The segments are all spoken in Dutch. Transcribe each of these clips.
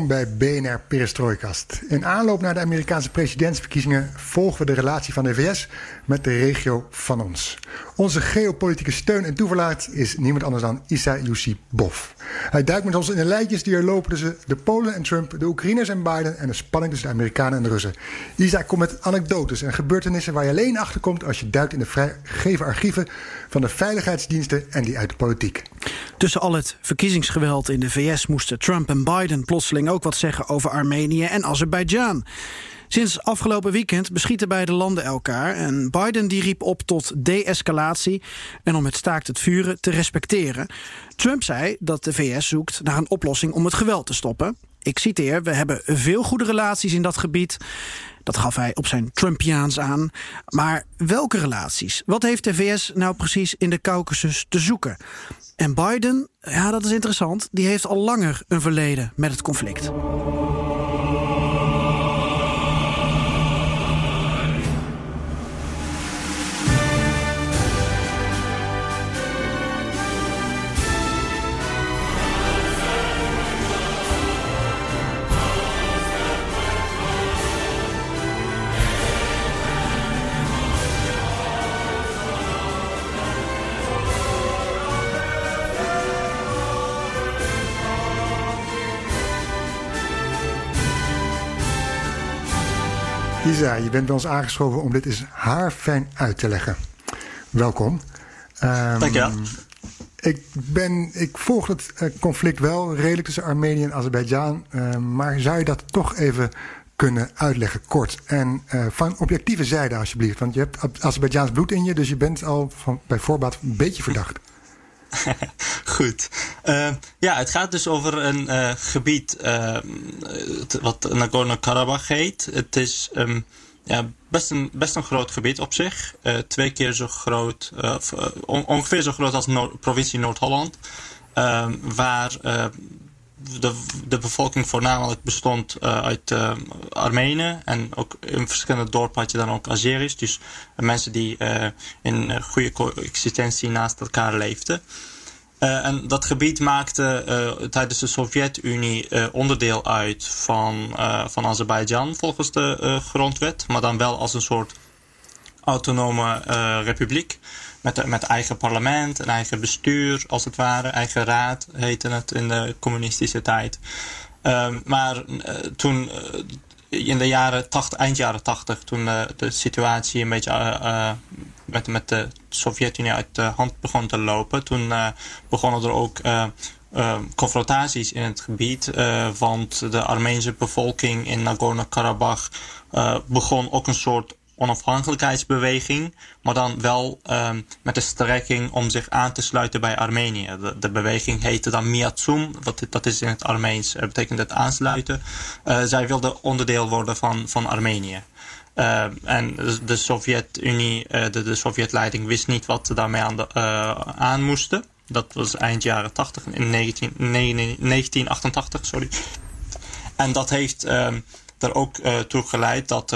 Welkom bij BNR Perestrooikast. In aanloop naar de Amerikaanse presidentsverkiezingen volgen we de relatie van de VS met de regio van ons. Onze geopolitieke steun en toeverlaat is niemand anders dan Issa Bov. Hij duikt met ons in de lijntjes die er lopen tussen de Polen en Trump, de Oekraïners en Biden en de spanning tussen de Amerikanen en de Russen. Isa komt met anekdotes en gebeurtenissen waar je alleen achter komt als je duikt in de vrijgegeven archieven van de veiligheidsdiensten en die uit de politiek. Tussen al het verkiezingsgeweld in de VS moesten Trump en Biden plotseling ook wat zeggen over Armenië en Azerbeidzjan. Sinds afgelopen weekend beschieten beide landen elkaar en Biden die riep op tot de-escalatie en om het staakt het vuren te respecteren. Trump zei dat de VS zoekt naar een oplossing om het geweld te stoppen. Ik citeer: We hebben veel goede relaties in dat gebied. Dat gaf hij op zijn Trumpiaans aan. Maar welke relaties? Wat heeft de VS nou precies in de Caucasus te zoeken? En Biden, ja, dat is interessant, die heeft al langer een verleden met het conflict. Isa, je bent bij ons aangeschoven om dit eens haarfijn uit te leggen. Welkom. Um, Dank je wel. Ik, ben, ik volg het eh, conflict wel redelijk tussen Armenië en Azerbeidzjan. Uh, maar zou je dat toch even kunnen uitleggen, kort? En uh, van objectieve zijde, alsjeblieft. Want je hebt Azerbeidzjaans bloed in je, dus je bent al van, bij voorbaat een beetje verdacht. Goed. Uh, ja, het gaat dus over een uh, gebied uh, wat Nagorno-Karabakh heet. Het is um, ja, best, een, best een groot gebied op zich. twee keer zo groot, on ongeveer zo groot als Noord provincie Noord-Holland. Ehm, waar de, de bevolking voornamelijk bestond uh, uit uh, Armenen. En ook in verschillende dorpen had je dan ook Azeris. Dus mensen die uh, in goede coexistentie naast elkaar leefden. en dat gebied maakte tijdens de Sovjet-Unie onderdeel uit van, van Azerbeidzjan volgens de grondwet. Maar dan wel als een soort autonome republiek met, met eigen parlement, een eigen bestuur als het ware, eigen raad heette het in de communistische tijd. Um, maar uh, toen uh, in de jaren 80, eind jaren 80, toen uh, de situatie een beetje met, met de Sovjet-Unie uit de hand begon te lopen, toen begonnen er ook confrontaties in het gebied. want de Armeense bevolking in Nagorno-Karabakh begon ook een soort onafhankelijkheidsbeweging, maar dan wel um, met de strekking om zich aan te sluiten bij Armenië. De, beweging heette dan Miatsum, wat, dat is in het Armeens, uh, betekent het aansluiten. Uh, zij wilden onderdeel worden van, van Armenië. Uh, en de Sovjet-Unie, de, de Sovjet-leiding wist niet wat ze daarmee aan, aan moesten. Dat was eind jaren 80, in 19, nee, 1988, sorry. En dat heeft ehm, er ook toe geleid dat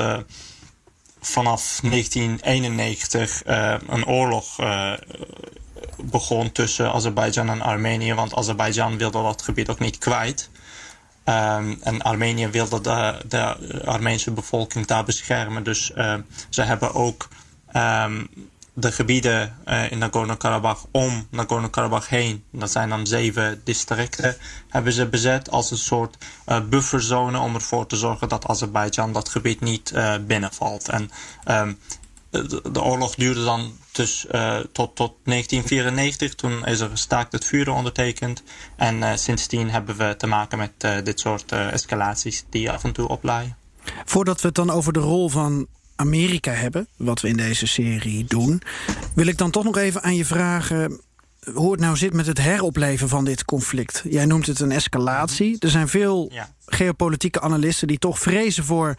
vanaf 1991 uh, een oorlog uh, begon tussen Azerbeidzjan en Armenië. Want Azerbeidzjan wilde dat gebied ook niet kwijt. Um, en Armenië wilde de, de Armeense bevolking daar beschermen. Dus uh, ze hebben ook um, de gebieden uh, in Nagorno-Karabakh om Nagorno-Karabakh heen, dat zijn dan zeven districten, hebben ze bezet als een soort uh, bufferzone om ervoor te zorgen dat Azerbeidzjan dat gebied niet uh, binnenvalt. En um, de, oorlog duurde dan dus, tot, tot 1994. Toen is er gestaakt het vuren ondertekend. En sindsdien hebben we te maken met dit soort escalaties die af en toe oplaaien. Voordat we het dan over de rol van Amerika hebben, wat we in deze serie doen, wil ik dan toch nog even aan je vragen hoe het nou zit met het heropleven van dit conflict. Jij noemt het een escalatie. Er zijn veel geopolitieke analisten die toch vrezen voor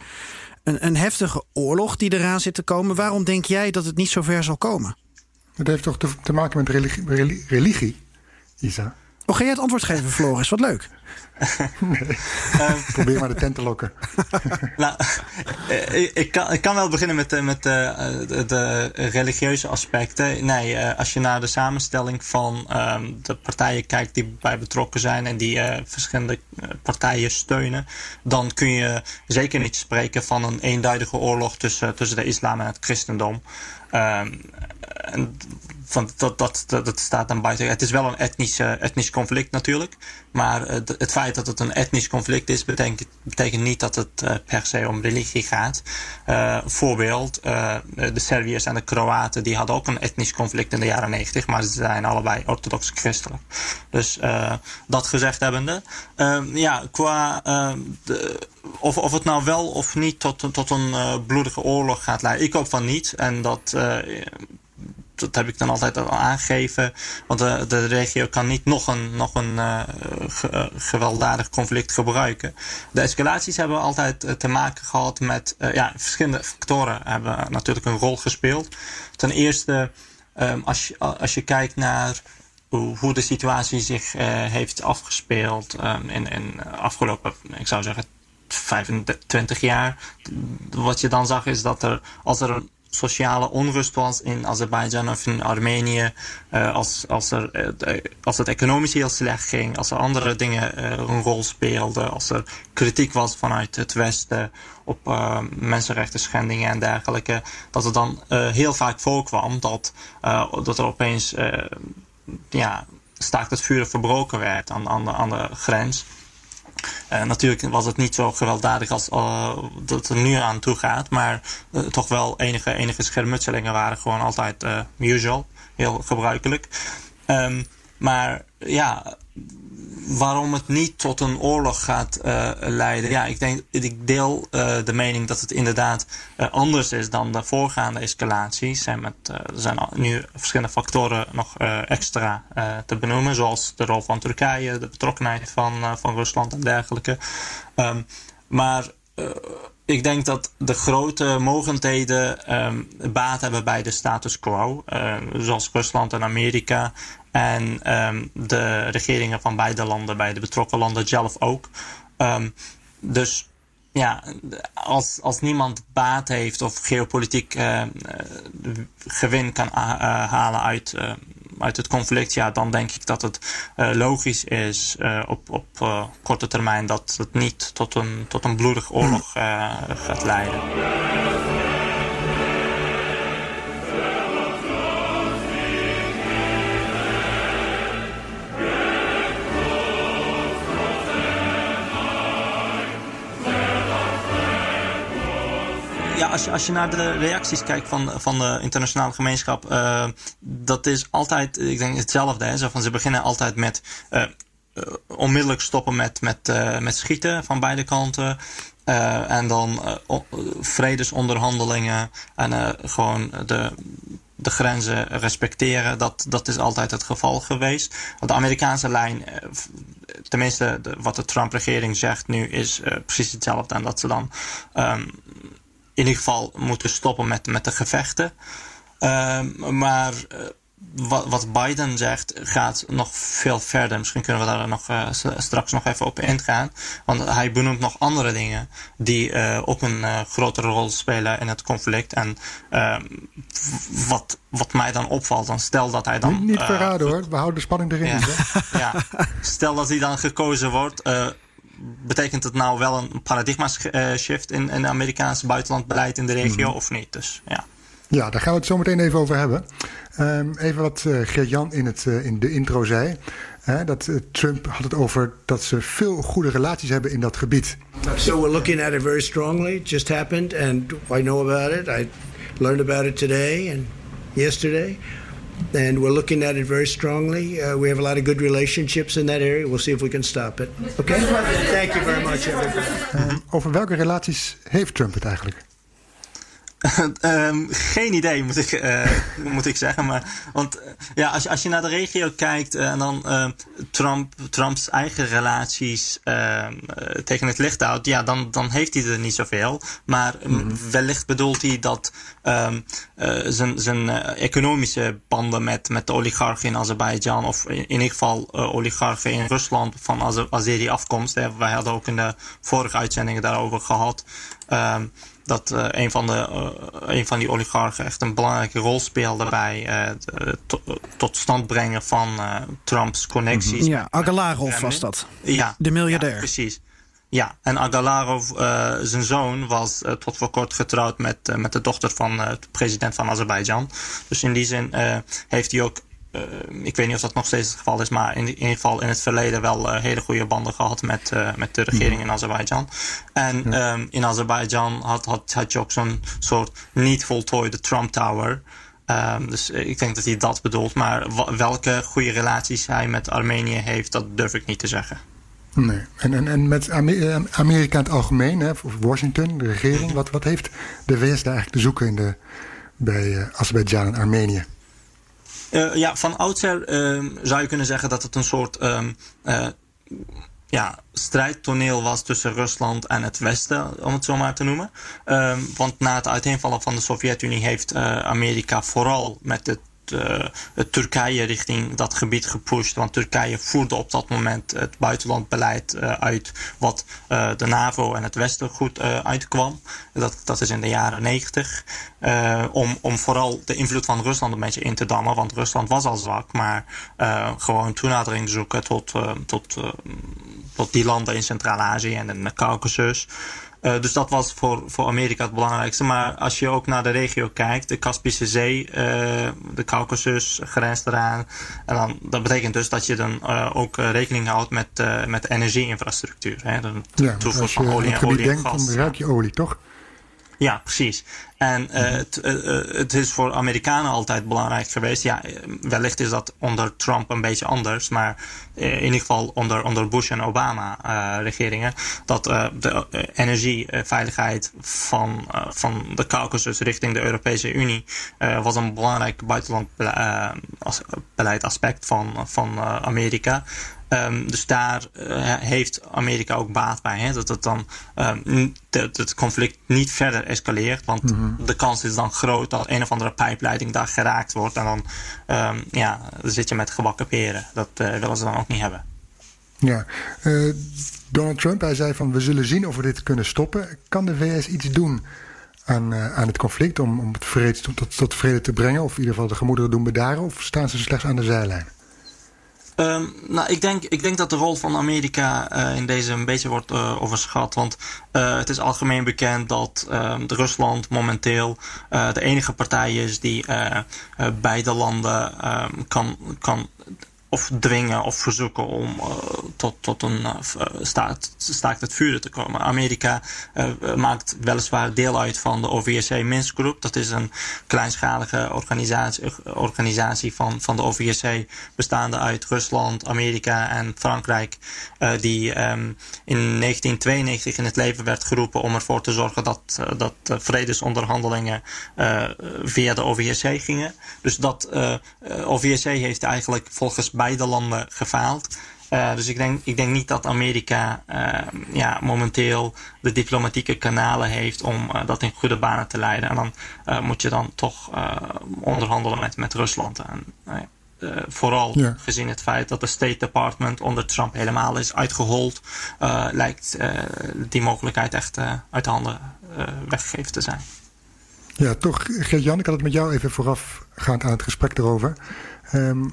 een, een heftige oorlog die eraan zit te komen. Waarom denk jij dat het niet zo ver zal komen? Het heeft toch te, te maken met religie, religie, Isa? Oh, ga jij het antwoord geven, Floris? Wat leuk. Nee. Probeer maar de tent te lokken. nou, eh, ik, kan, ik kan wel beginnen met, met de, de religieuze aspecten. Nee, eh, als je naar de samenstelling van ehm, de partijen kijkt die bij betrokken zijn en die uh, verschillende partijen steunen, dan kun je zeker niet spreken van een eenduidige oorlog tussen, tussen de islam en het christendom. Um, en van, dat, dat, dat, staat dan buiten. Het is wel een etnisch, etnisch conflict natuurlijk. Maar het feit dat het een etnisch conflict is, betekent, betekent niet dat het uh, per se om religie gaat. Uh, voorbeeld, uh, de Serviërs en de Kroaten die hadden ook een etnisch conflict in de jaren 90, maar ze zijn allebei orthodox christelijk. Dus dat gezegd hebbende, ja, qua de, of, of het nou wel of niet tot, tot een bloedige oorlog gaat leiden. Ik hoop van niet. En dat dat heb ik dan altijd al aangegeven. Want de, de regio kan niet nog een, nog een uh, gewelddadig conflict gebruiken. De escalaties hebben altijd te maken gehad met ja, verschillende factoren hebben natuurlijk een rol gespeeld. Ten eerste, um, als, je, als je kijkt naar hoe, de situatie zich heeft afgespeeld um, in, in afgelopen, ik zou zeggen, 25 jaar. Wat je dan zag is dat er, als er een sociale onrust was in Azerbeidzjan of in Armenië. Uh, als, als, er, uh, als het economisch heel slecht ging, als er andere dingen uh, een rol speelden, als er kritiek was vanuit het Westen op mensenrechten schendingen en dergelijke, dat het dan heel vaak voorkwam dat, dat er opeens ja, staakt het vuur verbroken werd aan, aan, de, aan de grens. Uh, natuurlijk was het niet zo gewelddadig als uh, dat er nu aan toe gaat. Maar uh, toch wel enige, enige schermutselingen waren gewoon altijd usual. Heel gebruikelijk. Um, maar ja, waarom het niet tot een oorlog gaat uh, leiden. Ja, ik denk, ik deel uh, de mening dat het inderdaad uh, anders is dan de voorgaande escalaties. Er zijn nu verschillende factoren nog extra te benoemen, zoals de rol van Turkije, de betrokkenheid van, van Rusland en dergelijke. Um, maar ik denk dat de grote mogendheden um, baat hebben bij de status quo, zoals Rusland en Amerika en um, de regeringen van beide landen, bij de betrokken landen zelf ook. Um, dus ja, als, als niemand baat heeft of geopolitiek uh, gewin kan uh, halen uit, uit het conflict, ja, dan denk ik dat het logisch is op, op korte termijn dat het niet tot een, tot een bloedige oorlog gaat leiden. Ja, als je, als je naar de reacties kijkt van, van de internationale gemeenschap, uh, dat is altijd, ik denk hetzelfde. Hè? Van, ze beginnen altijd met uh, onmiddellijk stoppen met, met, met schieten van beide kanten. en dan vredesonderhandelingen en gewoon de, de grenzen respecteren. Dat, dat is altijd het geval geweest. De Amerikaanse lijn, tenminste wat de Trump-regering zegt nu, is precies hetzelfde. En dat ze dan um, in ieder geval moeten stoppen met, met de gevechten. Uh, maar uh, wat, wat, Biden zegt gaat nog veel verder. Misschien kunnen we daar nog, uh, straks nog even op ingaan. Want hij benoemt nog andere dingen die uh, ook een grotere rol spelen in het conflict. En ehm, wat, wat mij dan opvalt, dan stel dat hij dan... Niet, niet verraden hoor, we houden de spanning erin. Ja, ja. Stel dat hij dan gekozen wordt betekent het nou wel een paradigma shift in, in het Amerikaanse buitenlandbeleid in de regio mhm. of niet? Dus ja. Ja, daar gaan we het zo meteen even over hebben. Um, even wat uh, Geert-Jan in, het, uh, in de intro zei. Hè, dat uh, Trump had het over dat ze veel goede relaties hebben in dat gebied. So we're looking at it very strongly. It just happened and I know about it. I learned about it today and yesterday. And we're looking at it very strongly. Uh, we have a lot of good relationships in that area. We'll see if we can stop it. Okay? Thank you very much, everybody. Uh, over welke relaties heeft Trump het eigenlijk? Um, geen idee, moet ik, uh, moet ik zeggen. Maar, want uh, ja, als, als je naar de regio kijkt uh, en dan Trump, Trumps eigen relaties ehm, tegen het licht houdt, ja, dan, dan heeft hij er niet zoveel. Maar -hmm. wellicht bedoelt hij dat um, zijn, zijn economische banden met, met de oligarchen in Azerbeidzjan, of in, in ieder geval oligarchen in Rusland van Azeri afkomst. Hè, wij hadden ook in de vorige uitzendingen daarover gehad. Um, dat uh, een, van de, uh, een van die oligarchen echt een belangrijke rol speelde bij uh, to, tot stand brengen van Trumps connecties. Ja, Agalarov was dat. Ja, de miljardair. Ja, precies. Ja, en Agalarov, zijn zoon, was tot voor kort getrouwd met, met de dochter van de president van Azerbeidzjan. Dus in die zin heeft hij ook ik weet niet of dat nog steeds het geval is, maar in, ieder geval in het verleden wel uh, hele goede banden gehad met, uh, met de regering in Azerbeidzjan. En ja. um, in Azerbeidzjan had, had, had je ook zo'n soort niet voltooide Trump Tower. Um, dus ik denk dat hij dat bedoelt. Maar welke goede relaties hij met Armenië heeft, dat durf ik niet te zeggen. Nee. En, en, en met Amerika in het algemeen, hè, of Washington, de regering, wat, wat heeft de VS daar eigenlijk te zoeken in de, bij Azerbeidzjan en Armenië? Uh, ja, van oudsher uh, zou je kunnen zeggen dat het een soort um, uh, ja, strijdtoneel was tussen Rusland en het Westen, om het zo maar te noemen. Um, want na het uiteenvallen van de Sovjet-Unie heeft Amerika vooral met uh, Turkije richting dat gebied gepusht. Want Turkije voerde op dat moment het buitenlandbeleid uh, uit wat uh, de NAVO en het Westen goed uitkwam. Dat, dat is in de jaren negentig. om, om vooral de invloed van Rusland een beetje in te dammen. Want Rusland was al zwak, maar gewoon toenadering zoeken tot, tot, tot die landen in Centraal-Azië en de Caucasus. Uh, dus dat was voor, voor Amerika het belangrijkste. Maar als je ook naar de regio kijkt, de Kaspische Zee, uh, de Caucasus grenst eraan. En dan, dat betekent dus dat je dan uh, ook rekening houdt met, met energieinfrastructuur. Hè? De ja, toevoer van olie en olie en gas. Dan ruik je olie, toch? Ja, precies. En uh, het, uh, het is voor Amerikanen altijd belangrijk geweest. Ja, wellicht is dat onder Trump een beetje anders. Maar in ieder geval onder, onder Bush en Obama uh, regeringen. Dat de energieveiligheid van, van de Caucasus richting de Europese Unie was een belangrijk buitenlandbeleid aspect van, van Amerika. Um, dus daar uh, heeft Amerika ook baat bij. Hè? Dat het dan um, het conflict niet verder escaleert. Want mm -hmm. de kans is dan groot dat een of andere pijpleiding daar geraakt wordt. En dan, um, ja, zit je met gebakken peren. Dat uh, willen ze dan ook niet hebben. Ja, uh, Donald Trump, hij zei van we zullen zien of we dit kunnen stoppen. Kan de VS iets doen aan, aan het conflict om, om het vrede, tot, tot vrede te brengen? Of in ieder geval de gemoederen doen bedaren? Of staan ze slechts aan de zijlijn? Um, nou, ik denk, ik denk dat de rol van Amerika uh, in deze een beetje wordt uh, overschat. Want uh, het is algemeen bekend dat Rusland momenteel de enige partij is die beide landen um, kan, kan of dwingen of verzoeken om uh, tot, tot een uh, staakt, staakt het vuren te komen. Amerika maakt weliswaar deel uit van de OVSE Minsk Group. Dat is een kleinschalige organisatie, organisatie van, van de OVSE bestaande uit Rusland, Amerika en Frankrijk. die um, in 1992 in het leven werd geroepen om ervoor te zorgen dat, dat vredesonderhandelingen via de OVSE gingen. Dus dat OVSE heeft eigenlijk volgens beide landen gefaald. Uh, dus ik denk, ik denk niet dat Amerika uh, ja, momenteel de diplomatieke kanalen heeft om uh, dat in goede banen te leiden. En dan moet je dan toch onderhandelen met, met Rusland. En, vooral ja. gezien het feit dat de State Department onder Trump helemaal is uitgehold, lijkt die mogelijkheid echt uit de handen weggegeven te zijn. Ja, toch, Gert-Jan, ik had het met jou even voorafgaand aan het gesprek erover. Um,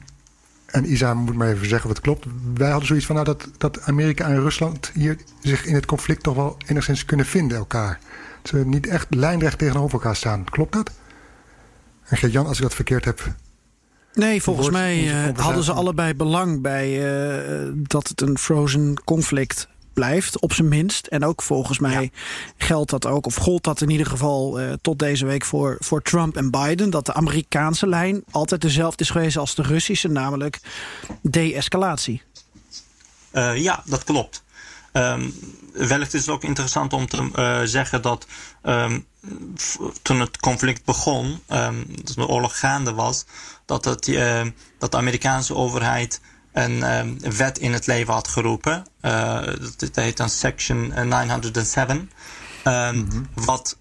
en Isa moet maar even zeggen wat klopt. Wij hadden zoiets van nou, dat, dat Amerika en Rusland hier zich in het conflict toch wel enigszins kunnen vinden, elkaar. Dat ze niet echt lijnrecht tegenover elkaar staan. Klopt dat? En Gert-Jan, als ik dat verkeerd heb. Nee, volgens mij uh, hadden ze allebei belang bij uh, dat het een frozen conflict blijft, op zijn minst. En ook volgens mij geldt dat ook, of gold dat in ieder geval uh, tot deze week voor, voor Trump en Biden. Dat de Amerikaanse lijn altijd dezelfde is geweest als de Russische, namelijk de-escalatie. Uh, ja, dat klopt. Um, wellicht is het ook interessant om te uh, zeggen dat um, toen het conflict begon, um, dat de oorlog gaande was, dat, het, uh, dat de Amerikaanse overheid een wet in het leven had geroepen. Uh, dat heet dan Section 907. Mm -hmm. Wat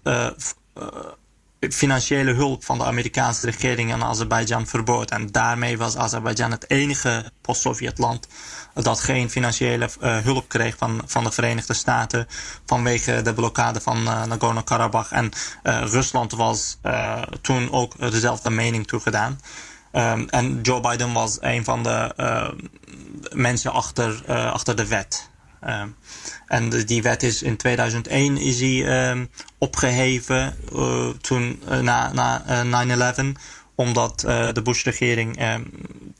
financiële hulp van de Amerikaanse regering aan Azerbeidzjan verbood. En daarmee was Azerbeidzjan het enige post-Sovjetland dat geen financiële uh, hulp kreeg van, van de Verenigde Staten vanwege de blokkade van uh, Nagorno-Karabakh. En uh, Rusland was toen ook dezelfde mening toegedaan. Um, en Joe Biden was een van de mensen achter, achter de wet. Um, en de, die wet is in 2001 is die um, opgeheven uh, toen uh, na, na 9-11 omdat uh, de Bush-regering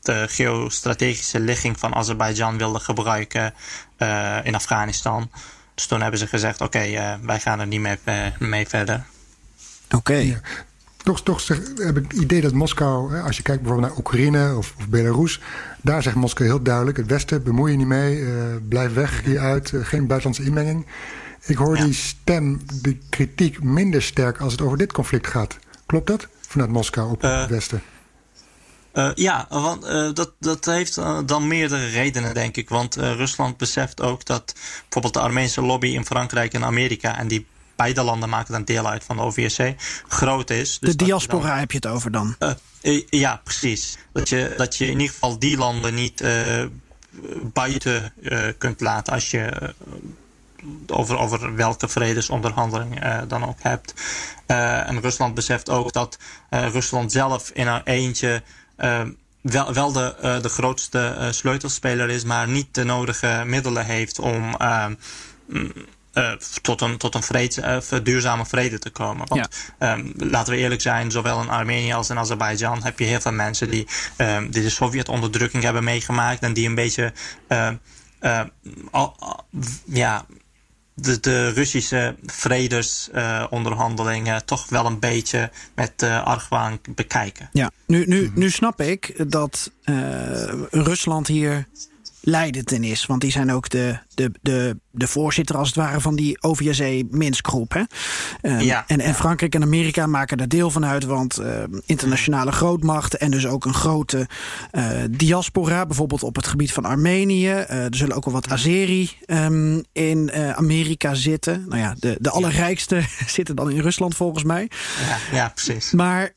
de geostrategische ligging van Azerbeidzjan wilde gebruiken uh, in Afghanistan. Dus toen hebben ze gezegd: oké, okay, wij gaan er niet mee, mee verder. Oké. Okay. Toch, toch heb ik het idee dat Moskou, als je kijkt bijvoorbeeld naar Oekraïne of, of Belarus, daar zegt Moskou heel duidelijk: het Westen, bemoei je niet mee, blijf weg hieruit, geen buitenlandse inmenging. Ik hoor ja. die stem, die kritiek minder sterk als het over dit conflict gaat. Klopt dat? vanuit Moskou op het westen? Uh, ja, want uh, dat, dat heeft uh, dan meerdere redenen, denk ik. Want Rusland beseft ook dat bijvoorbeeld de Armeense lobby in Frankrijk en Amerika, en die beide landen maken dan deel uit van de OVSC, groot is. Dus de diaspora dan, heb je het over dan? ja, precies. Dat je, dat je in ieder geval die landen niet buiten kunt laten als je over, over welke vredesonderhandeling uh, dan ook hebt. Uh, en Rusland beseft ook dat uh, Rusland zelf in haar eentje wel, wel de, de grootste sleutelspeler is, maar niet de nodige middelen heeft om. Uh, tot een, tot een vrede, uh, duurzame vrede te komen. Want ja. um, laten we eerlijk zijn, zowel in Armenië als in Azerbeidzjan heb je heel veel mensen die, um, die de Sovjet-onderdrukking hebben meegemaakt en die een beetje al, al, ja, de, de Russische vredesonderhandelingen uh, toch wel een beetje met uh, argwaan bekijken. Ja, nu, nu, nu snap ik dat uh, Rusland hier leidend is. Want die zijn ook de, de, de, de voorzitter, als het ware, van die OVSE-Minsk-groep. Um, ja. en, en Frankrijk en Amerika maken daar deel van uit. Want uh, internationale grootmachten en dus ook een grote uh, diaspora, bijvoorbeeld op het gebied van Armenië. Uh, er zullen ook wel wat Azeri um, in Amerika zitten. Nou ja, de, de allerrijkste zitten dan in Rusland volgens mij. Ja, ja precies. Maar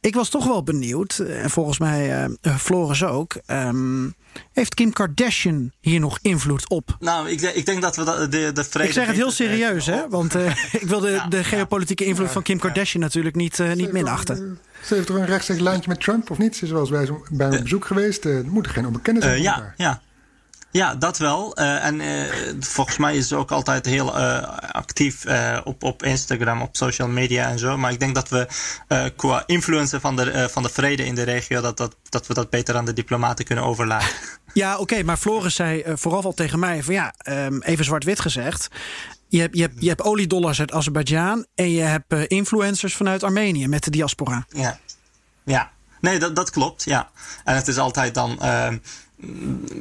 ik was toch wel benieuwd, en volgens mij Floris ook. Um, heeft Kim Kardashian hier nog invloed op? Nou, ik, ik denk dat we de, de, de vrede. Ik zeg het heel serieus, hè? Want uh, ik wil de, ja, de geopolitieke invloed ja, van Kim Kardashian natuurlijk niet, uh, niet minachten. Ze heeft toch een rechtstreeks lijntje met Trump, of niet? Ze is wel eens bij, bij een bezoek geweest. Er moeten geen onbekende zijn. ja, ja. Ja, dat wel. Uh, en uh, volgens mij is ze ook altijd heel uh, actief op, op Instagram, op social media en zo. Maar ik denk dat we qua influencer van de, van de vrede in de regio, dat, dat, dat we dat beter aan de diplomaten kunnen overlaten. Ja, oké. Okay, maar Floris zei vooral al tegen mij van ja, um, even zwart-wit gezegd. Je hebt, je, hebt, je hebt oliedollars uit Azerbeidzjan en je hebt influencers vanuit Armenië met de diaspora. Ja, ja. Nee, dat, dat klopt, ja. En het is altijd dan ehm,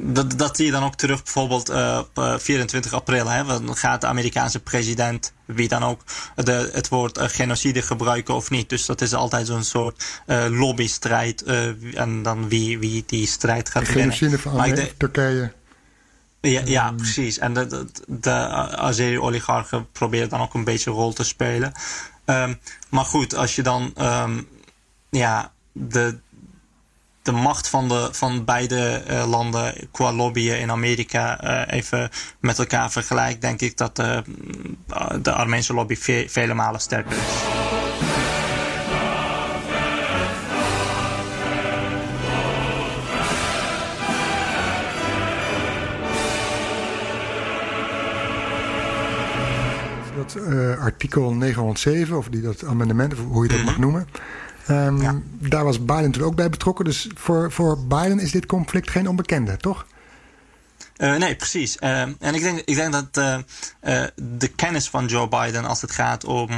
dat, dat zie je dan ook terug bijvoorbeeld uh, op 24 april. Hè, dan gaat de Amerikaanse president, wie dan ook, de, het woord uh, genocide gebruiken of niet. Dus dat is altijd zo'n soort uh, lobbystrijd. en dan wie, wie die strijd gaat de winnen. Genocide van de, Turkije. Ja, ja um. precies. En de, de, de Azeri-oligarchen proberen dan ook een beetje een rol te spelen. Um, maar goed, als je dan um, ja, de, de macht van, de, van beide uh, landen qua lobbyen in Amerika uh, even met elkaar vergelijkt, denk ik dat uh, de Armeense lobby ve vele malen sterker is. Dat artikel 907, of die, dat amendement, of hoe je dat mm -hmm. mag noemen. Um, ja. Daar was Biden toen ook bij betrokken. Dus voor, voor Biden is dit conflict geen onbekende, toch? Uh, nee, precies. Uh, en ik denk, ik denk dat uh, de kennis van Joe Biden als het gaat om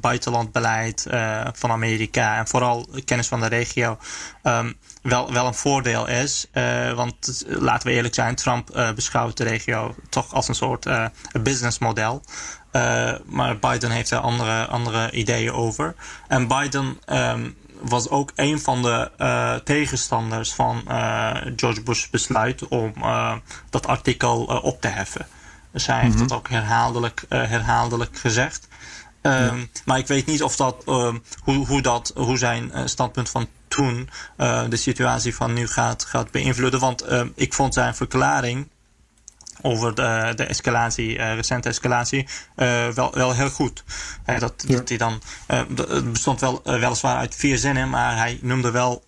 buitenlandbeleid van Amerika en vooral kennis van de regio um, wel, wel een voordeel is. want laten we eerlijk zijn, Trump beschouwt de regio toch als een soort businessmodel. Maar Biden heeft er andere, andere ideeën over. En Biden um, was ook een van de uh, tegenstanders van uh, George Bush's besluit om dat artikel op te heffen. Dus hij heeft mm -hmm. dat ook herhaaldelijk, herhaaldelijk gezegd. Um, ja. Maar ik weet niet of dat, hoe, hoe, dat, hoe zijn standpunt van toen de situatie van nu gaat, gaat beïnvloeden. Want ik vond zijn verklaring over de, de escalatie, uh, recente escalatie, uh, wel, wel heel goed. Uh, dat, ja. dat hij dan, het bestond wel, weliswaar uit vier zinnen, maar hij noemde wel,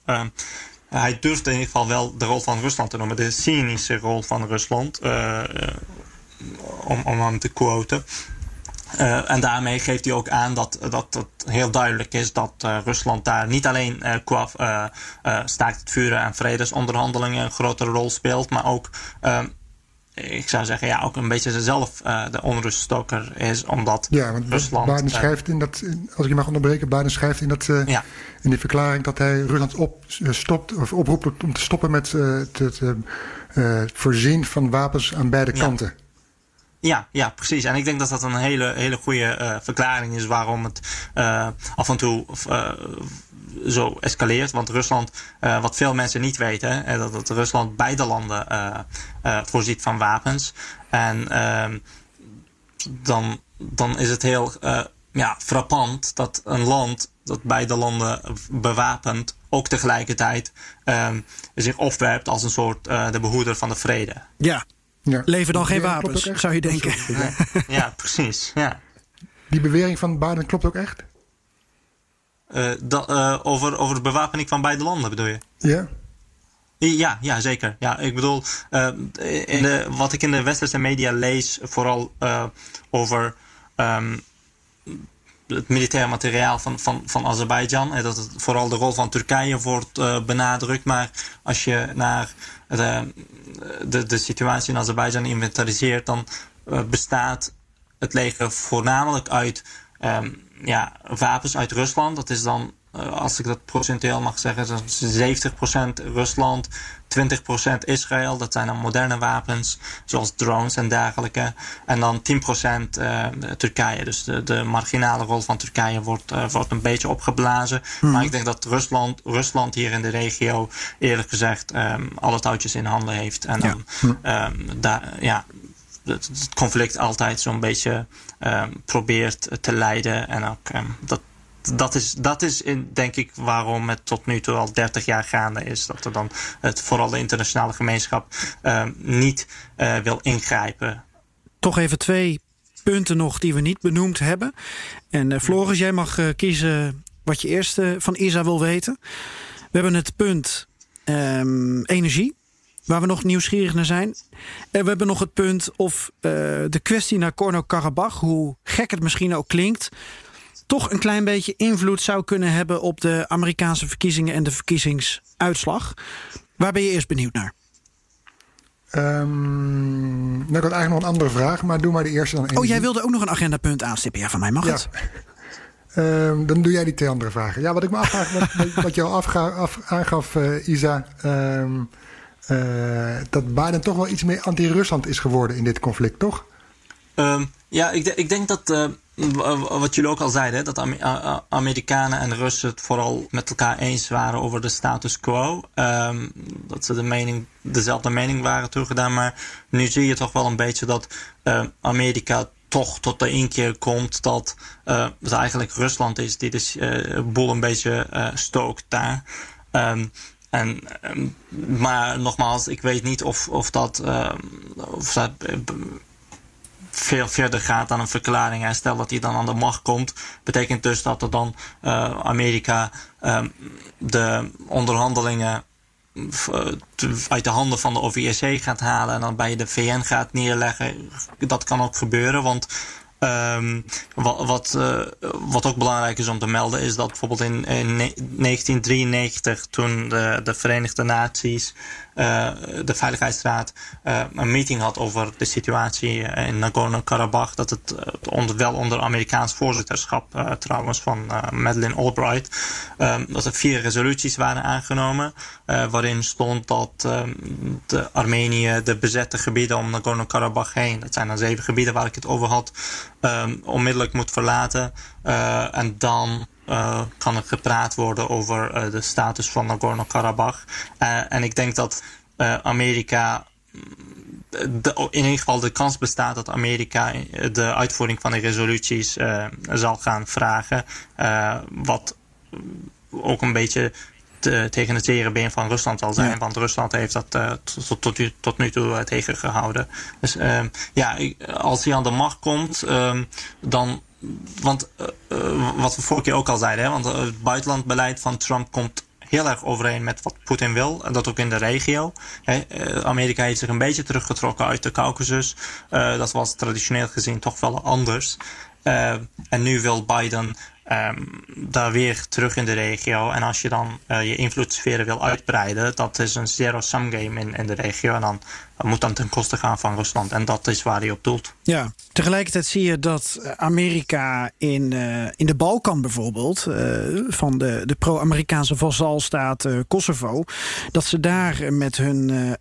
hij durfde in ieder geval wel de rol van Rusland te noemen, de cynische rol van Rusland, om, om hem te quoten. Uh, en daarmee geeft hij ook aan dat, dat het heel duidelijk is dat uh, Rusland daar niet alleen uh, qua staakt het vuren en vredesonderhandelingen een grotere rol speelt, maar ook ik zou zeggen, ja, ook een beetje zelf uh, de onruststoker is, omdat ja, want Rusland... Biden schrijft in dat, als ik je mag onderbreken, Biden schrijft in, dat, uh, ja. in die verklaring dat hij Rusland op, stopt, of oproept om te stoppen met uh, het voorzien van wapens aan beide ja. kanten. Ja, ja, precies. En ik denk dat dat een hele, hele goede uh, verklaring is waarom het uh, af en toe uh, zo escaleert. Want Rusland, wat veel mensen niet weten, hè, dat, dat Rusland beide landen voorziet van wapens. En ehm, dan, dan is het heel ja, frappant dat een land dat beide landen bewapent ook tegelijkertijd ehm, zich opwerpt als een soort de behoeder van de vrede. Ja, ja. Lever dan geen wapens, zou je denken. Ja, ja precies. Ja. Die bewering van Biden klopt ook echt? Uh, dat, uh, over, over de bewapening van beide landen bedoel je? Ja. Ja, ja, zeker. Ja, ik bedoel, in de, wat ik in de westerse media lees, vooral over um, het militair materiaal van, van, van Azerbeidzjan. En dat het vooral de rol van Turkije wordt uh, benadrukt. Maar als je naar de, de, de situatie in Azerbeidzjan inventariseert, dan uh, bestaat het leger voornamelijk uit um, ja, wapens uit Rusland. Dat is dan uh, als ik dat procentueel mag zeggen, 70% Rusland, 20% Israël. Dat zijn dan moderne wapens, zoals drones en dergelijke. En dan 10% uh, Turkije. Dus de, de, marginale rol van Turkije wordt, uh, wordt een beetje opgeblazen. Hmm. Maar ik denk dat Rusland, Rusland hier in de regio, eerlijk gezegd, um, alle touwtjes in handen heeft. En dan, ja. Um, daar, ja, het, conflict altijd zo'n beetje um, probeert te leiden. En ook um, dat dat is, dat is in, denk ik waarom het tot nu toe al 30 jaar gaande is. Dat er dan het, vooral de internationale gemeenschap uh, niet uh, wil ingrijpen. Toch even twee punten nog die we niet benoemd hebben. En uh, Floris, jij mag kiezen wat je eerst van Isa wil weten. We hebben het punt energie waar we nog nieuwsgierig naar zijn. En we hebben nog het punt of uh, de kwestie naar Korno-Karabach, hoe gek het misschien ook klinkt, toch een klein beetje invloed zou kunnen hebben op de Amerikaanse verkiezingen en de verkiezingsuitslag. Waar ben je eerst benieuwd naar? Um, nou, ik had eigenlijk nog een andere vraag, maar doe maar de eerste dan. Oh, jij wilde ook nog een agendapunt aanstippen. Ja, van mij mag ja. het. Um, dan doe jij die twee andere vragen. Ja, wat ik me afvraag, wat, wat je al afga, af, aangaf, uh, Isa. Um, uh, dat Biden toch wel iets meer anti-Rusland is geworden in dit conflict, toch? Um, ja, ik, ik, denk dat. Uh, wat jullie ook al zeiden, dat Amerikanen en Russen het vooral met elkaar eens waren over de status quo. Um, dat ze de mening, dezelfde mening waren toegedaan. Maar nu zie je toch wel een beetje dat uh, Amerika toch tot de inkeer komt dat het eigenlijk Rusland is die de boel een beetje stookt daar. Um, en, um, maar nogmaals, ik weet niet of, of dat, of dat veel verder gaat dan een verklaring. En stel dat hij dan aan de macht komt, betekent dus dat er dan uh, Amerika um, de onderhandelingen uh, uit de handen van de OVSC gaat halen en dan bij de VN gaat neerleggen. Dat kan ook gebeuren, want Um, wat, uh, wat, ook belangrijk is om te melden is dat bijvoorbeeld in, in 1993, toen de, de Verenigde Naties, uh, de Veiligheidsraad, uh, een meeting had over de situatie in Nagorno-Karabakh, dat het onder, wel onder Amerikaans voorzitterschap trouwens van Madeleine Albright, um, dat er vier resoluties waren aangenomen, waarin stond dat um, de Armenië de bezette gebieden om Nagorno-Karabakh heen, dat zijn dan zeven gebieden waar ik het over had, um, onmiddellijk moet verlaten. En dan uh, kan er gepraat worden over uh, de status van Nagorno-Karabakh. en ik denk dat Amerika. De, in ieder geval de kans bestaat dat Amerika de uitvoering van de resoluties zal gaan vragen. wat ook een beetje te, tegen het zere been van Rusland zal zijn. Ja. Want Rusland heeft dat uh, tot, tot, tot, nu toe uh, tegengehouden. Dus uh, ja, als hij aan de macht komt, um, dan. Want wat we vorige keer ook al zeiden, hè, want het buitenlandbeleid van Trump komt heel erg overeen met wat Poetin wil. En dat ook in de regio. Amerika heeft zich een beetje teruggetrokken uit de Caucasus. Dat was traditioneel gezien toch wel anders. En nu wil Biden um, daar weer terug in de regio. En als je dan je invloedssferen wil uitbreiden, dat is een zero-sum game in, in de regio. En dan moet dan ten koste gaan van Rusland. En dat is waar hij op doelt. Ja, tegelijkertijd zie je dat Amerika in, uh, in de Balkan bijvoorbeeld, uh, van de, de pro-Amerikaanse vazalstaat uh, Kosovo, dat ze daar met hun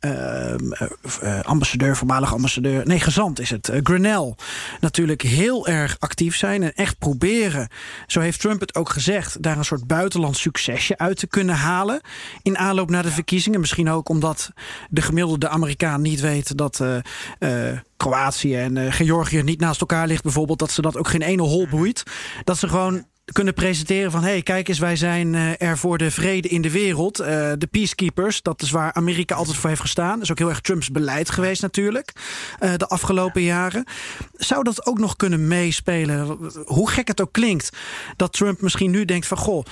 ambassadeur, voormalig ambassadeur, nee, gezant is het, Grenell, natuurlijk heel erg actief zijn en echt proberen, zo heeft Trump het ook gezegd, daar een soort buitenlands succesje uit te kunnen halen in aanloop naar de verkiezingen. Misschien ook omdat de gemiddelde Amerikaan niet weet dat uh, uh, Kroatië en uh, Georgië niet naast elkaar ligt, bijvoorbeeld, dat ze dat ook geen ene hol boeit. Dat ze gewoon kunnen presenteren van... hé, hey, kijk eens, wij zijn uh, er voor de vrede in de wereld. Uh, de peacekeepers, dat is waar Amerika altijd voor heeft gestaan. Is ook heel erg Trumps beleid geweest natuurlijk... Uh, de afgelopen jaren. Zou dat ook nog kunnen meespelen? Hoe gek het ook klinkt... dat Trump misschien nu denkt van... goh,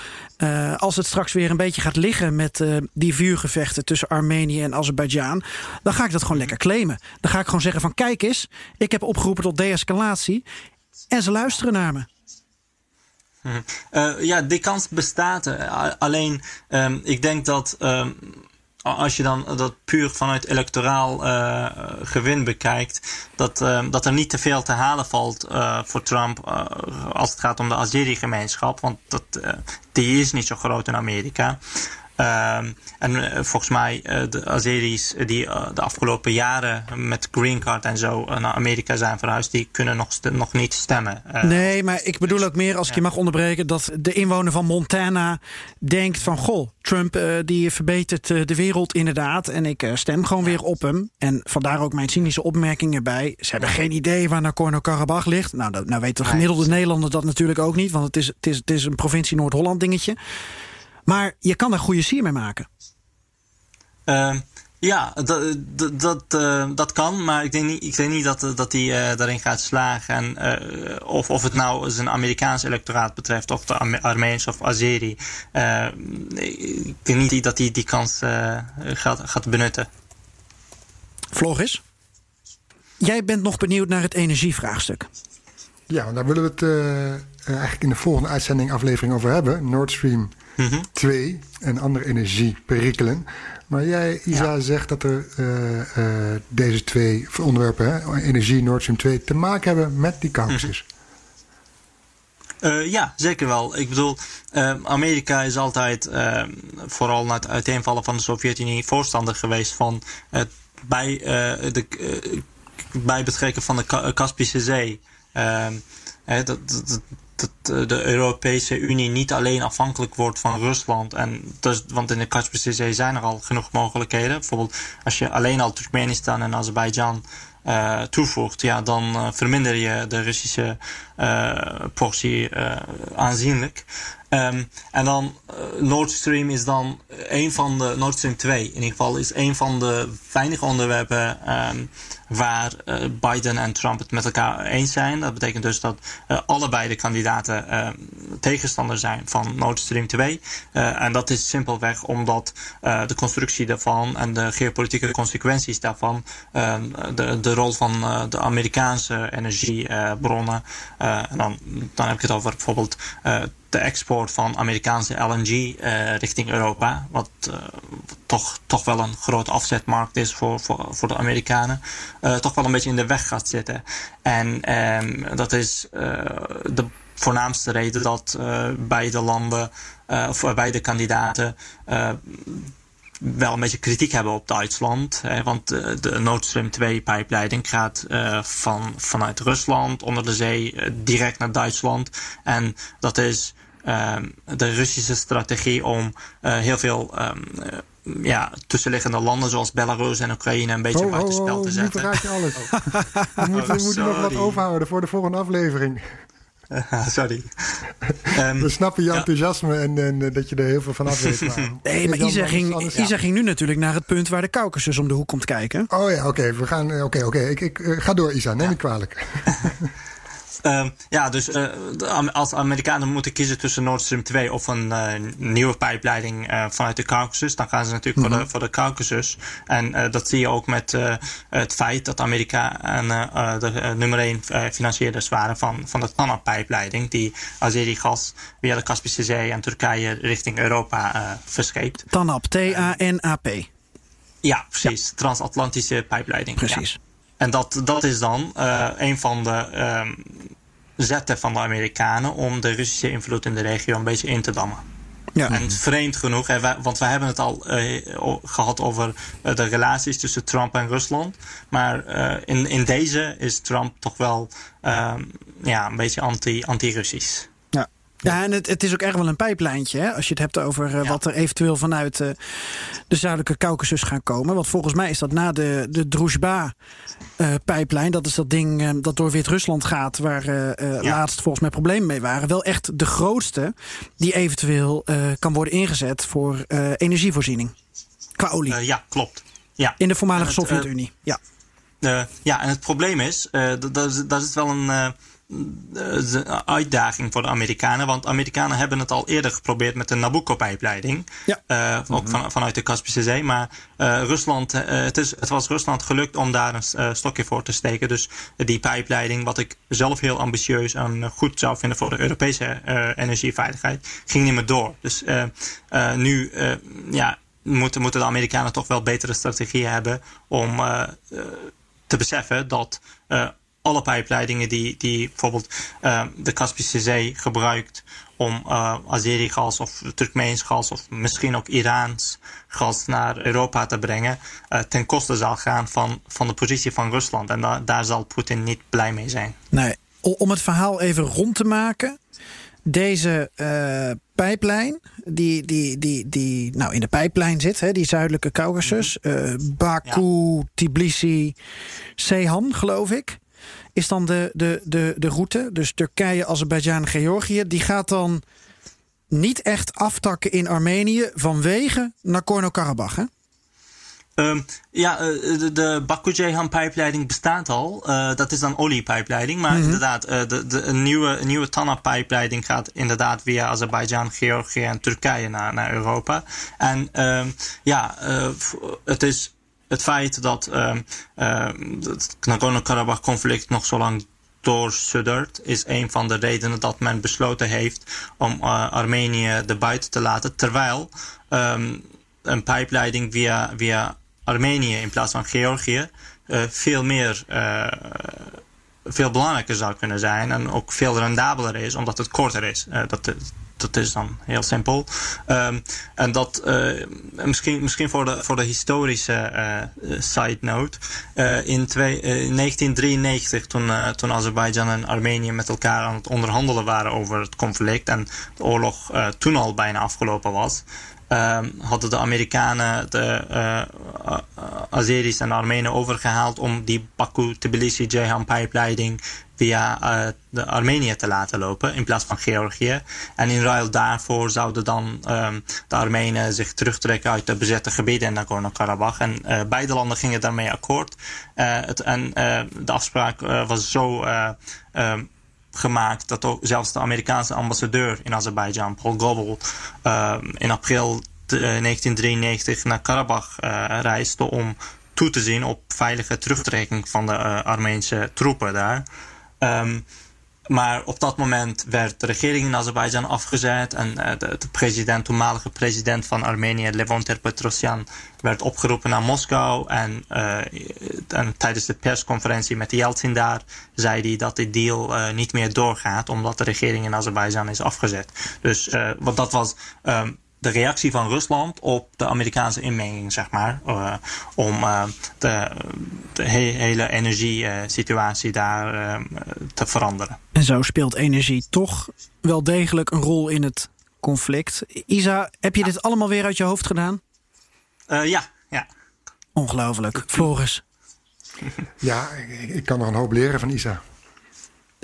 als het straks weer een beetje gaat liggen... met die vuurgevechten tussen Armenië en Azerbeidzjan... dan ga ik dat gewoon lekker claimen. Dan ga ik gewoon zeggen van... kijk eens, ik heb opgeroepen tot de-escalatie... en ze luisteren naar me. Uh, ja, die kans bestaat. Alleen, um, ik denk dat um, als je dan dat puur vanuit electoraal uh, gewin bekijkt, dat, uh, dat er niet te veel te halen valt voor Trump als het gaat om de Azeri-gemeenschap. Want dat, die is niet zo groot in Amerika. Um, en uh, volgens mij uh, de Azeris die uh, de afgelopen jaren met green card en zo naar Amerika zijn verhuisd, die kunnen nog, nog niet stemmen. nee, maar ik bedoel ook meer, als ik je mag onderbreken, dat de inwoner van Montana denkt van, goh, Trump die verbetert de wereld inderdaad en ik stem gewoon weer op hem. En vandaar ook mijn cynische opmerkingen bij. Ze hebben geen idee waar Nagorno-Karabakh ligt. Nou, dat, nou weet de gemiddelde Nederlander dat natuurlijk ook niet, want het is, het is, het is een provincie Noord-Holland dingetje. Maar je kan er goede sier mee maken. Uh, ja, dat, dat, uh, dat kan, maar ik denk niet, ik denk niet dat, dat hij uh, daarin gaat slagen. En, uh, of, of het nou zijn Amerikaans electoraat betreft, of de Armeens of Azeri. ik denk niet dat hij die kans gaat, gaat benutten. Vlogis, jij bent nog benieuwd naar het energievraagstuk. Ja, daar willen we het eigenlijk in de volgende uitzending aflevering over hebben. Nord Stream mm -hmm. 2 en andere energieperikelen. Maar jij, Isa, ja. zegt dat er uh, uh, deze twee onderwerpen, hè, energie, Nord Stream 2, te maken hebben met die. Mm -hmm. Uh, ja, zeker wel. Ik bedoel, Amerika is altijd, vooral na het uiteenvallen van de Sovjet-Unie, voorstander geweest van het bij, de, bij betrekken van de Kaspische Zee. dat, dat, dat de Europese Unie niet alleen afhankelijk wordt van Rusland. En dus, want in de Kaspische Zee zijn er al genoeg mogelijkheden. Bijvoorbeeld als je alleen al Turkmenistan en Azerbeidzjan uh, toevoegt, ja, dan uh, verminder je de Russische uh, portie aanzienlijk. Ehm, en dan uh, Nord Stream is dan een van de, Nord Stream 2 in ieder geval, is een van de weinige onderwerpen um, waar uh, Biden en Trump het met elkaar eens zijn. Dat betekent dus dat uh, allebei de kandidaten uh, tegenstander zijn van Nord Stream 2. en dat is simpelweg omdat de constructie daarvan en de geopolitieke consequenties daarvan, ehm, de, de rol van de Amerikaanse energiebronnen, en dan, dan heb ik het over bijvoorbeeld de export van Amerikaanse LNG uh, richting Europa. Wat uh, toch, toch wel een grote afzetmarkt is voor, voor, voor de Amerikanen. Uh, toch wel een beetje in de weg gaat zitten. En um, dat is de voornaamste reden dat beide landen, of beide kandidaten wel een beetje kritiek hebben op Duitsland. Hè, want de, Nord Stream 2 pijpleiding gaat van, vanuit Rusland onder de zee direct naar Duitsland. En dat is um, de Russische strategie om uh, heel veel um, ja, tussenliggende landen zoals Belarus en Oekraïne een beetje oh, buitenspel oh, te zetten. Nu je alles. Oh. we moeten, we moeten nog wat overhouden voor de volgende aflevering. sorry. um, we snappen je enthousiasme en, en, dat je er heel veel van af weet. Maar nee, maar Isa ging, Isa ging nu natuurlijk naar het punt waar de Caucasus om de hoek komt kijken. Oh ja, oké. we gaan. Oké, okay, oké. Okay. Ik, ik uh, ga door, Isa. Neem me kwalijk. Uh, ja, dus uh, als Amerikanen moeten kiezen tussen Nord Stream 2 of een uh, nieuwe pijpleiding vanuit de Caucasus, dan gaan ze natuurlijk mm -hmm. voor, de, mhm. voor de Caucasus. En dat zie je ook met het feit dat Amerikanen de nummer 1 financierders waren van, van de TANAP-pijpleiding, die Azeri-gas via de Kaspische Zee en Turkije richting Europa verscheept. TANAP, T-A-N-A-P. Ja, precies. Ja. Transatlantische pijpleiding. Precies. Ja. En dat, dat is dan uh, een van de um, zetten van de Amerikanen om de Russische invloed in de regio een beetje in te dammen. Ja. En vreemd genoeg, hè, want we hebben het al uh, gehad over uh, de relaties tussen Trump en Rusland. Maar uh, in, in deze is Trump toch wel ja, een beetje anti-Russisch. Anti ja, en het, het is ook echt wel een pijplijntje. Hè? Als je het hebt over uh, ja. wat er eventueel vanuit uh, de zuidelijke Caucasus gaan komen. Want volgens mij is dat na de, de Druzhba-pijplijn... Uh, dat is dat ding dat door Wit-Rusland gaat... waar ja. laatst volgens mij problemen mee waren. Wel echt de grootste die eventueel kan worden ingezet... voor energievoorziening. Qua olie. ja, klopt. Ja. In de voormalige Sovjet-Unie, ja. ja, en het probleem is... dat, dat is wel een een uitdaging voor de Amerikanen. Want Amerikanen hebben het al eerder geprobeerd met de Nabucco-pijpleiding. Ja. Uh, ook mm -hmm. van, vanuit de Kaspische Zee. Maar uh, Rusland, uh, het, is, het was Rusland gelukt om daar een stokje voor te steken. Dus die pijpleiding, wat ik zelf heel ambitieus en goed zou vinden voor de Europese energieveiligheid, ging niet meer door. Dus nu ja, moeten, moeten de Amerikanen toch wel betere strategieën hebben om te beseffen dat alle pijpleidingen die, die bijvoorbeeld uh, de Kaspische Zee gebruikt om uh, Azeri-gas of Turkmeens gas of misschien ook Iraans gas naar Europa te brengen, uh, ten koste zal gaan van, van de positie van Rusland. En da daar zal Poetin niet blij mee zijn. Nee, om het verhaal even rond te maken. Deze uh, pijplijn, die, die, die, die nou in de pijplijn zit, hè, die zuidelijke Caucasus, uh, Baku, ja. Tbilisi, Sehan, geloof ik is dan de, de, de, de route. Dus Turkije, Azerbeidzjan, Georgië. Die gaat dan niet echt aftakken in Armenië vanwege Nagorno-Karabakh. Um, ja, de, de Baku-Jehan-pijpleiding bestaat al. Uh, dat is dan oliepijpleiding. Maar mm -hmm. inderdaad, uh, de, de, een nieuwe, een nieuwe TANAP-pijpleiding gaat inderdaad via Azerbeidzjan, Georgië en Turkije naar, naar Europa. En um, ja, uh, het is het feit dat uh, uh, het Nagorno-Karabakh-conflict nog zo lang doorsuddert, is een van de redenen dat men besloten heeft om uh, Armenië er buiten te laten. Terwijl um, een pijpleiding via, via Armenië in plaats van Georgië uh, veel meer. Uh, veel belangrijker zou kunnen zijn en ook veel rendabeler is, omdat het korter is. Dat, dat is dan heel simpel. Um, en dat uh, misschien, misschien voor, de, voor de historische uh, side note. In, twee, in 1993, toen, toen Azerbeidzjan en Armenië met elkaar aan het onderhandelen waren over het conflict en de oorlog toen al bijna afgelopen was. Ehm, hadden de Amerikanen de uh, Azeris en Armenen overgehaald om die Baku-Tbilisi-Jehan pijpleiding via uh, de Armenië te laten lopen in plaats van Georgië. En in ruil daarvoor zouden dan um, de Armenen zich terugtrekken uit de bezette gebieden in Nagorno-Karabakh. En uh, beide landen gingen daarmee akkoord. Het, en de afspraak was zo um, gemaakt dat ook zelfs de Amerikaanse ambassadeur in Azerbeidzjan, Paul Gobel, in april 1993 naar Karabakh reisde om toe te zien op veilige terugtrekking van de Armeense troepen daar. Um, maar op dat moment werd de regering in Azerbeidzjan afgezet en de, de, president, toenmalige president van Armenië, Levon Terpetrosyan, werd opgeroepen naar Moskou. En, en, tijdens de persconferentie met Yeltsin daar zei hij dat dit deal niet meer doorgaat, omdat de regering in Azerbeidzjan is afgezet. Dus wat dat was um, de reactie van Rusland op de Amerikaanse inmenging, zeg maar. Uh, om uh, de, de he hele energiesituatie daar uh, te veranderen. En zo speelt energie toch wel degelijk een rol in het conflict. Isa, heb je dit allemaal weer uit je hoofd gedaan? ja, ja. Ongelooflijk. Floris? Ja, ik kan nog een hoop leren van Isa.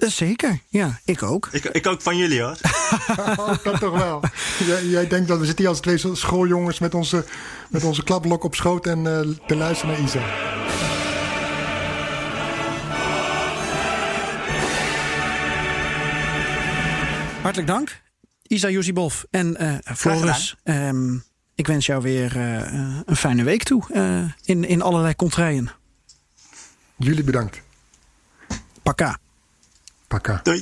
Eh, zeker, ja, ik ook. Ik, ik ook van jullie hoor. oh, dat toch wel. Jij, jij, denkt dat we zitten hier als twee schooljongens met onze, met onze klapblok op schoot en uh, te luisteren naar Isa. Hartelijk dank, Isa Josibov en uh, Floris. Um, ik wens jou weer uh, een fijne week toe in, in allerlei contraien. Jullie bedankt. Paka. Пока. Дай.